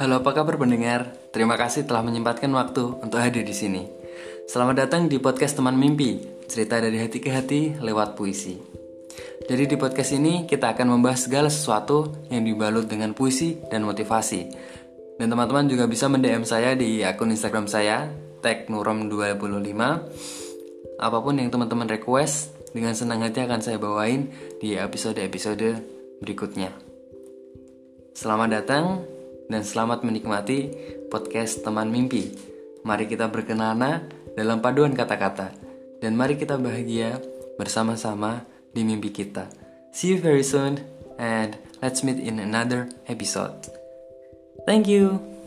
Halo, apa kabar pendengar? Terima kasih telah menyempatkan waktu untuk hadir di sini. Selamat datang di podcast Teman Mimpi, cerita dari hati ke hati lewat puisi. Jadi di podcast ini kita akan membahas segala sesuatu yang dibalut dengan puisi dan motivasi. Dan teman-teman juga bisa mendm saya di akun Instagram saya, teknurom25. Apa pun yang teman-teman request, dengan senang hati akan saya bawain di episode-episode berikutnya. Selamat datang dan selamat menikmati podcast Teman Mimpi. Mari kita berkenana dalam paduan kata-kata dan mari kita bahagia bersama-sama di mimpi kita. See you very soon and let's meet in another episode. Thank you.